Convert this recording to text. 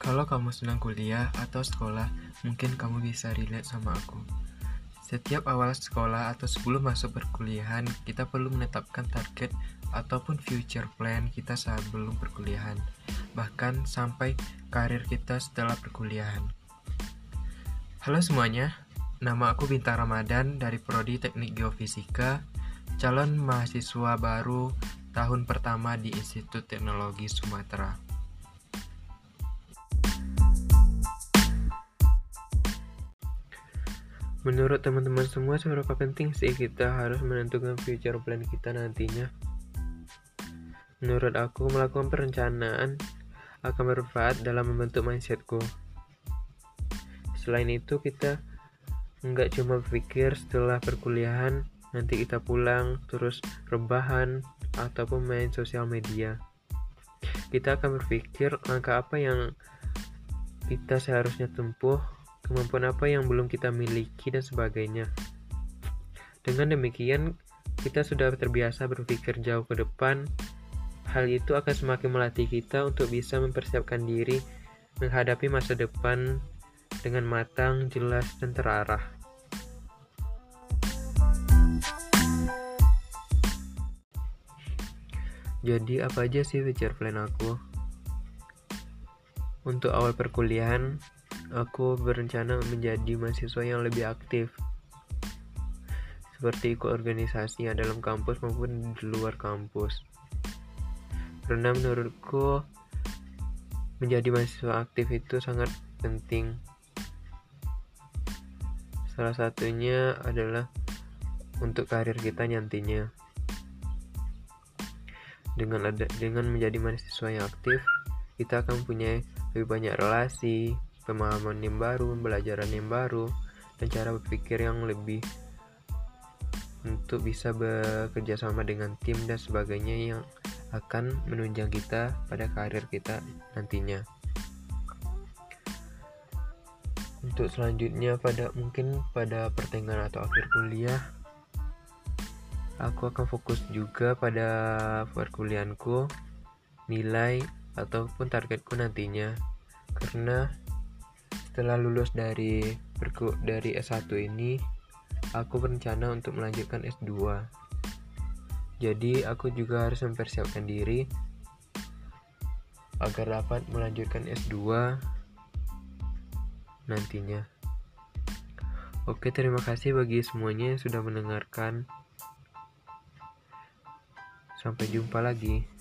Kalau kamu sedang kuliah atau sekolah, mungkin kamu bisa relate sama aku. Setiap awal sekolah atau sebelum masuk perkuliahan, kita perlu menetapkan target ataupun future plan kita saat belum perkuliahan, bahkan sampai karir kita setelah perkuliahan. Halo semuanya, nama aku Bintang Ramadan dari Prodi Teknik Geofisika, calon mahasiswa baru tahun pertama di Institut Teknologi Sumatera. Menurut teman-teman semua, seberapa penting sih kita harus menentukan future plan kita nantinya? Menurut aku, melakukan perencanaan akan bermanfaat dalam membentuk mindsetku. Selain itu, kita nggak cuma berpikir setelah perkuliahan, nanti kita pulang, terus rebahan, ataupun main sosial media. Kita akan berpikir langkah apa yang kita seharusnya tempuh kemampuan apa yang belum kita miliki, dan sebagainya. Dengan demikian, kita sudah terbiasa berpikir jauh ke depan. Hal itu akan semakin melatih kita untuk bisa mempersiapkan diri menghadapi masa depan dengan matang, jelas, dan terarah. Jadi apa aja sih future plan aku? Untuk awal perkuliahan, aku berencana menjadi mahasiswa yang lebih aktif. Seperti ikut organisasi yang dalam kampus maupun di luar kampus. Karena menurutku menjadi mahasiswa aktif itu sangat penting. Salah satunya adalah untuk karir kita nantinya. Dengan ada dengan menjadi mahasiswa yang aktif kita akan punya lebih banyak relasi pemahaman yang baru, pembelajaran yang baru, dan cara berpikir yang lebih untuk bisa bekerja sama dengan tim dan sebagainya yang akan menunjang kita pada karir kita nantinya. Untuk selanjutnya pada mungkin pada pertengahan atau akhir kuliah aku akan fokus juga pada perkuliahanku, nilai ataupun targetku nantinya. Karena setelah lulus dari dari S1 ini, aku berencana untuk melanjutkan S2. Jadi, aku juga harus mempersiapkan diri agar dapat melanjutkan S2 nantinya. Oke, terima kasih bagi semuanya yang sudah mendengarkan. Sampai jumpa lagi.